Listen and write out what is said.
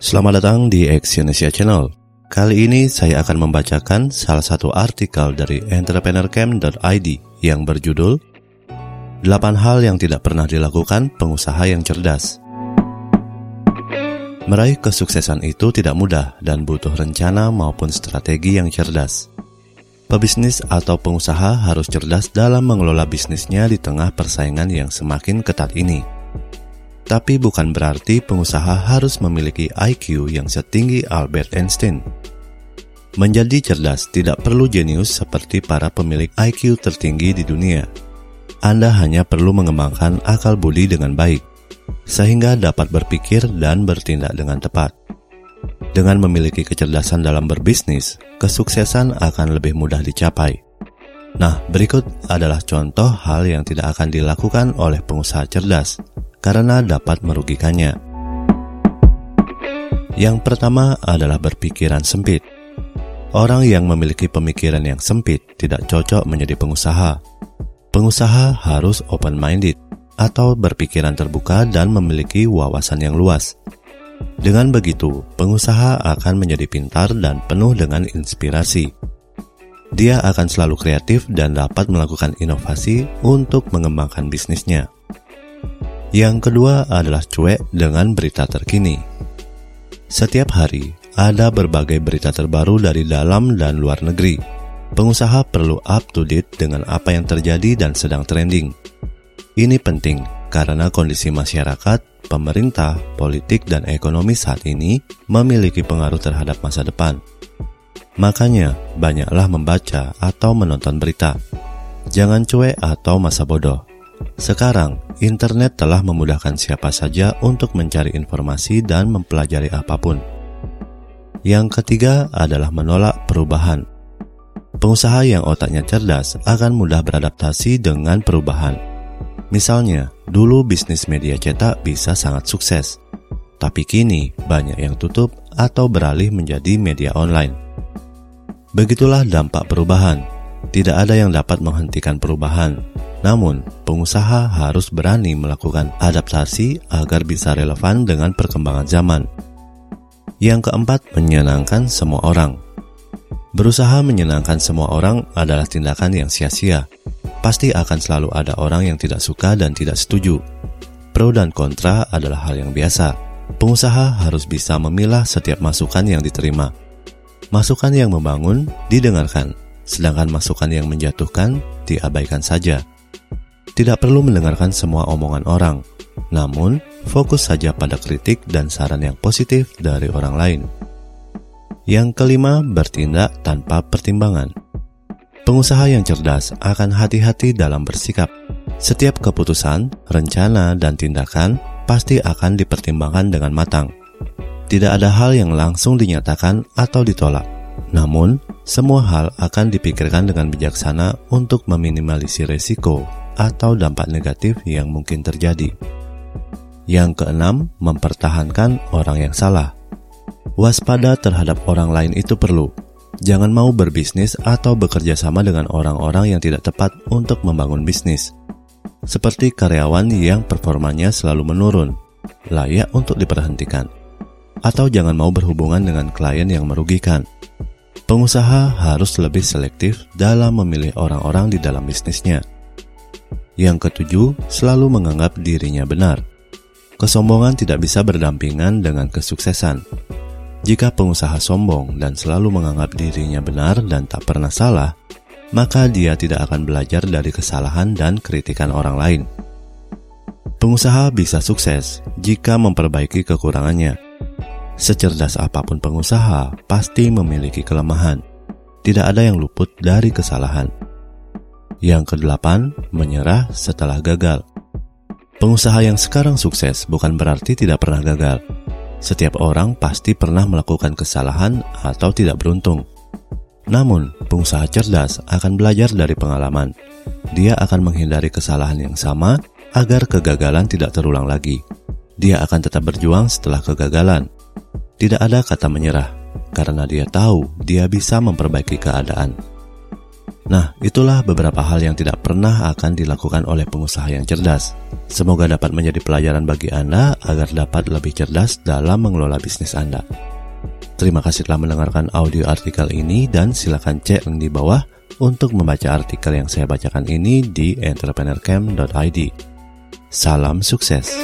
Selamat datang di Exyonesia Channel. Kali ini saya akan membacakan salah satu artikel dari entrepreneurcamp.id yang berjudul 8 hal yang tidak pernah dilakukan pengusaha yang cerdas. Meraih kesuksesan itu tidak mudah dan butuh rencana maupun strategi yang cerdas. Pebisnis atau pengusaha harus cerdas dalam mengelola bisnisnya di tengah persaingan yang semakin ketat ini. Tapi bukan berarti pengusaha harus memiliki IQ yang setinggi Albert Einstein. Menjadi cerdas tidak perlu jenius seperti para pemilik IQ tertinggi di dunia. Anda hanya perlu mengembangkan akal budi dengan baik, sehingga dapat berpikir dan bertindak dengan tepat. Dengan memiliki kecerdasan dalam berbisnis, kesuksesan akan lebih mudah dicapai. Nah, berikut adalah contoh hal yang tidak akan dilakukan oleh pengusaha cerdas karena dapat merugikannya. Yang pertama adalah berpikiran sempit. Orang yang memiliki pemikiran yang sempit tidak cocok menjadi pengusaha. Pengusaha harus open-minded atau berpikiran terbuka dan memiliki wawasan yang luas. Dengan begitu, pengusaha akan menjadi pintar dan penuh dengan inspirasi. Dia akan selalu kreatif dan dapat melakukan inovasi untuk mengembangkan bisnisnya. Yang kedua adalah cuek dengan berita terkini. Setiap hari ada berbagai berita terbaru dari dalam dan luar negeri. Pengusaha perlu up to date dengan apa yang terjadi dan sedang trending. Ini penting karena kondisi masyarakat, pemerintah, politik, dan ekonomi saat ini memiliki pengaruh terhadap masa depan. Makanya, banyaklah membaca atau menonton berita. Jangan cuek atau masa bodoh. Sekarang, internet telah memudahkan siapa saja untuk mencari informasi dan mempelajari apa pun. Yang ketiga adalah menolak perubahan. Pengusaha yang otaknya cerdas akan mudah beradaptasi dengan perubahan. Misalnya, dulu bisnis media cetak bisa sangat sukses, tapi kini banyak yang tutup atau beralih menjadi media online. Begitulah dampak perubahan. Tidak ada yang dapat menghentikan perubahan, namun, pengusaha harus berani melakukan adaptasi agar bisa relevan dengan perkembangan zaman. Yang keempat, menyenangkan semua orang. Berusaha menyenangkan semua orang adalah tindakan yang sia-sia. Pasti akan selalu ada orang yang tidak suka dan tidak setuju. Pro dan kontra adalah hal yang biasa. Pengusaha harus bisa memilah setiap masukan yang diterima. Masukan yang membangun didengarkan, sedangkan masukan yang menjatuhkan diabaikan saja. Tidak perlu mendengarkan semua omongan orang, namun fokus saja pada kritik dan saran yang positif dari orang lain. Yang kelima, bertindak tanpa pertimbangan. Pengusaha yang cerdas akan hati-hati dalam bersikap. Setiap keputusan, rencana, dan tindakan pasti akan dipertimbangkan dengan matang. Tidak ada hal yang langsung dinyatakan atau ditolak. Namun, semua hal akan dipikirkan dengan bijaksana untuk meminimalisir resiko atau dampak negatif yang mungkin terjadi. Yang keenam, mempertahankan orang yang salah. Waspada terhadap orang lain itu perlu. Jangan mau berbisnis atau bekerja sama dengan orang-orang yang tidak tepat untuk membangun bisnis. Seperti karyawan yang performanya selalu menurun, layak untuk diperhentikan. Atau jangan mau berhubungan dengan klien yang merugikan. Pengusaha harus lebih selektif dalam memilih orang-orang di dalam bisnisnya yang ketujuh, selalu menganggap dirinya benar. Kesombongan tidak bisa berdampingan dengan kesuksesan. Jika pengusaha sombong dan selalu menganggap dirinya benar dan tak pernah salah, maka dia tidak akan belajar dari kesalahan dan kritikan orang lain. Pengusaha bisa sukses jika memperbaiki kekurangannya. Secerdas apa pun pengusaha, pasti memiliki kelemahan. Tidak ada yang luput dari kesalahan. Yang kedelapan, menyerah setelah gagal. Pengusaha yang sekarang sukses bukan berarti tidak pernah gagal. Setiap orang pasti pernah melakukan kesalahan atau tidak beruntung. Namun, pengusaha cerdas akan belajar dari pengalaman. Dia akan menghindari kesalahan yang sama agar kegagalan tidak terulang lagi. Dia akan tetap berjuang setelah kegagalan. Tidak ada kata menyerah, karena dia tahu dia bisa memperbaiki keadaan. Nah, itulah beberapa hal yang tidak pernah akan dilakukan oleh pengusaha yang cerdas. Semoga dapat menjadi pelajaran bagi Anda agar dapat lebih cerdas dalam mengelola bisnis Anda. Terima kasih telah mendengarkan audio artikel ini dan silakan cek link di bawah untuk membaca artikel yang saya bacakan ini di entrepreneurcamp.id. Salam sukses.